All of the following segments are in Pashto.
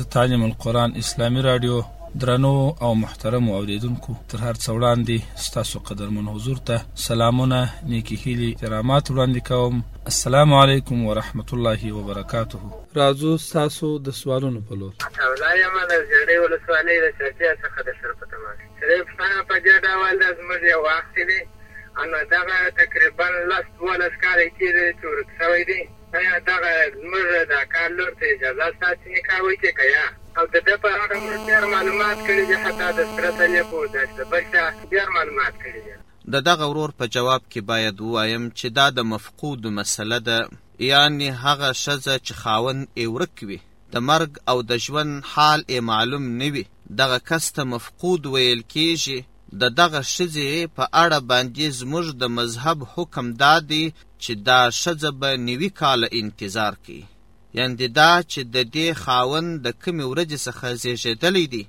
د تعلیم القرآن اسلامي راډیو درنو او محترمو اوریدونکو تر هر څه وړاندې ستاسو قدرمن حضور ته سلامونه نیکی هیلې احترامات وړاندې کوم السلام علیکم ورحمت الله وبرکاته راځو ستاسو د سوالونو په لور اولا یم د زیړې ولسوالۍ د چاپیا څخه د سر په تماس سره پښتنه په دې ډول د زموږ یو وخت دی ان دغه تقریبا لس دولس کاله کېږي چې ورک شوی دی ایا دغه زموږ د اکا لور ته اجازه سته چې نکاح وکړي که یا؟ او د ده په اړه مو ډېر معلومات کړي دي، حتی د سره تلې په داسې د بل چا ډېر معلومات کړي دي. د دغه ورور په جواب کې باید ووایم چې دا د مفقود مسله ده، یانې هغه ښځه چې خاوند ېې ورک وي، د مرګ او د ژوند حال ېې معلوم نه وي، دغه کس ته مفقود ویل کېږي، د دغه ښځې په اړه باندې زموږ د مذهب حکم دا دی چې دا ښځه به نوي کاله انتظار کوي، یاندې دا چې ددې خاوند د کومې ورځې څخه زیږیدلی دی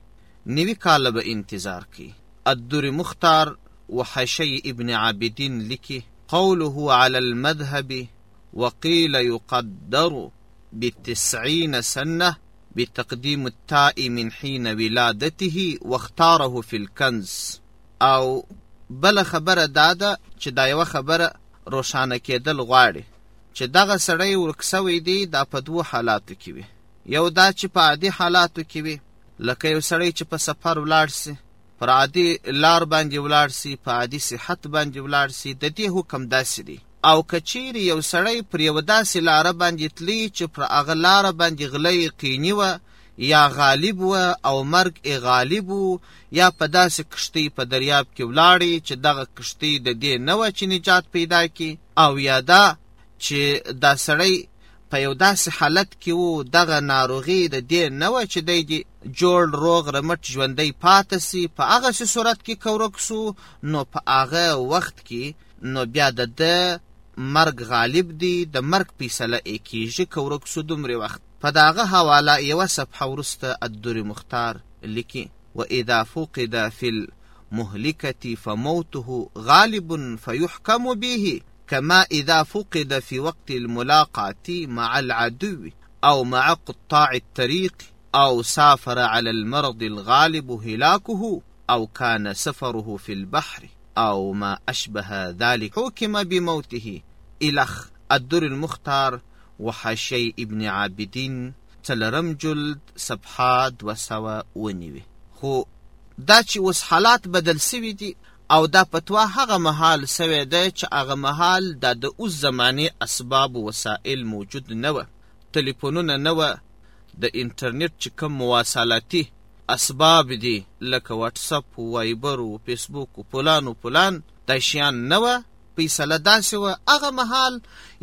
نوي کاله به انتظار کوي. الدر مختار وحشی ابن عابدین لیکي، قوله علی المذهب وقیل یقدر بتسعین سنة بتقدیم التاء من حین ولادته واختاره فی الکنز او بله خبره دا ده چې دا یوه خبره روښانه کېدل غواړي چې دغه سړی ورک سوی دی دا په دوو حالاتو کې وي یو دا چې په عادي حالاتو کې وي لکه یو سړی چې په سفر ولاړ سي پر عادي لار باندې ولاړ سي په عادي صحت باندې ولاړ سي د دې حکم داسې دی او کچیر یو سړی پر یو داسې لار باندې تلی چې پر هغه لار باندې غلې قینی و یا غالب و او مرګ ئې غالب و یا په داسې کښتۍ په دریاب کې ولاړی چې دغه کښتۍ د دې نه وه چې نجات پیدا کړي او یا دا چې دا سړی په یو داسې حالت کې و دغه ناروغي د دې نه وه چې دی دې جوړ روغ رمټ ژوندی پاته سي په هغسې صورت کې که ورک سو نو په هغه وخت کې نو بیا د ده مرګ غالب دی د مرګ فیصله ئې کیږي که ورک سو دومرې وخت په داغه حواله یو صفحه ورسته الدر مختار لیکي واذا فقد في المهلكه فموته غالب فيحكم به كما اذا فقد في وقت الملاقاه مع العدو او مع قطاع الطريق او سافر على المرض الغالب هلاكه او كان سفره في البحر او ما اشبه ذلك حكم بموته الخ الدر المختار وحاشی ابن عابدین څلورم جلد صفحه دوه سوه اووه نوي خو دا چې اوس حالات بدل سوي دي او دا فتوا هغه مهال سوی ده چې هغه مهال دا د اوس زمانې اسباب و وسایل موجود نه وه تلیفونونه نه وه د انټرنیټ چې کوم مواصلاتي اسباب دي لکه واتساپ وایبر و فیسبوک و پلان و پلان دا شیان نه وه فیصله داسې وه، هغه مهال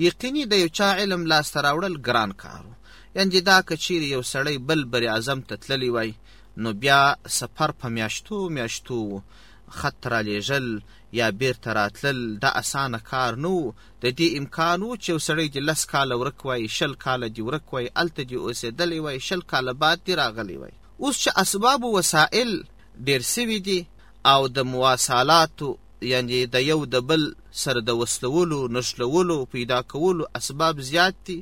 یقیني د یو چا علم لاس ته راوړل ګران کار و، یعنې دا که چیرې یو سړی بل براعظم ته تللی وای نو بیا سفر په میاشتو میاشتو و، خط رالیږل یا بیرته راتلل دا اسانه کار نه و، د دې امکان و چې یو سړی دې لس کاله ورک وای، شل کاله دې ورک وای، هلته دې اوسیدلی وای، شل کاله بعد دې راغلی وای. اوس چې اسباب و وسایل ډیر شوي دي او د مواصالاتو یعنې د یو د بل سره د وصلولو، نښلولو او پیدا کولو اسباب زیات دي،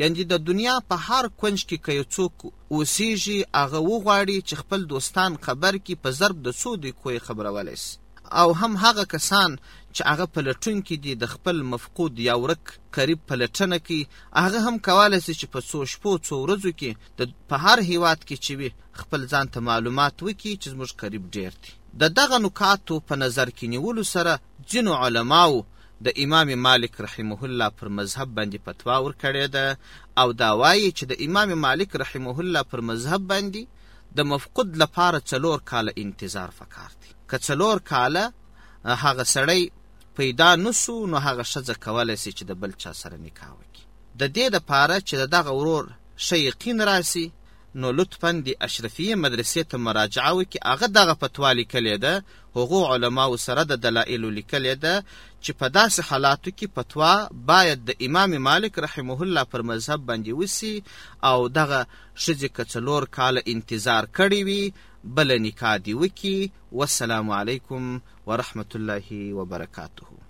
یعنې د دنیا په هر کونج کې که یو څوک اوسېږي هغه وغواړي چې خپل دوستان خبر کړي په ضرب د څو دقیقو یې خبرولی شي او هم هغه کسان چې هغه پلټونکي دي د خپل مفقود یا ورک قریب پلټنه کوي هغه هم کولی شي چې په څو شپو څو ورځو کې د په هر هیواد کې چې وي خپل ځان ته معلومات وکړي چې زموږ قریب ډیر دي د دغه نکاتو په نظر کې نیولو سره ځینو علماو د امام مالک رحمه الله پر مذهب باندې فتوا ورکړې ده او دا وایي چې د امام مالک رحمه الله پر مذهب باندې د مفقود لپاره څلور کاله انتظار فکار دی که څلور کاله هغه سړی پیدا نسو نو هغه ښځه کولی سي چې د بل چا سره نکاح وکړي د دې د پاره چې د دغه ورور ښه یقین راشي نو لطفا دې اشرفیه مدرسې ته مراجعه وکړي هغه دغه فتوا لیکلې ده هغو علماو سره د دلائلو لیکلې ده چې په داسې حالاتو کې فتوا باید د امام مالک رحمه الله پر مذهب باندې وسي او دغه ښځې که څلور کاله انتظار کړی وي بله نکاح دې وکړي والسلام علیکم ورحمت الله وبرکاته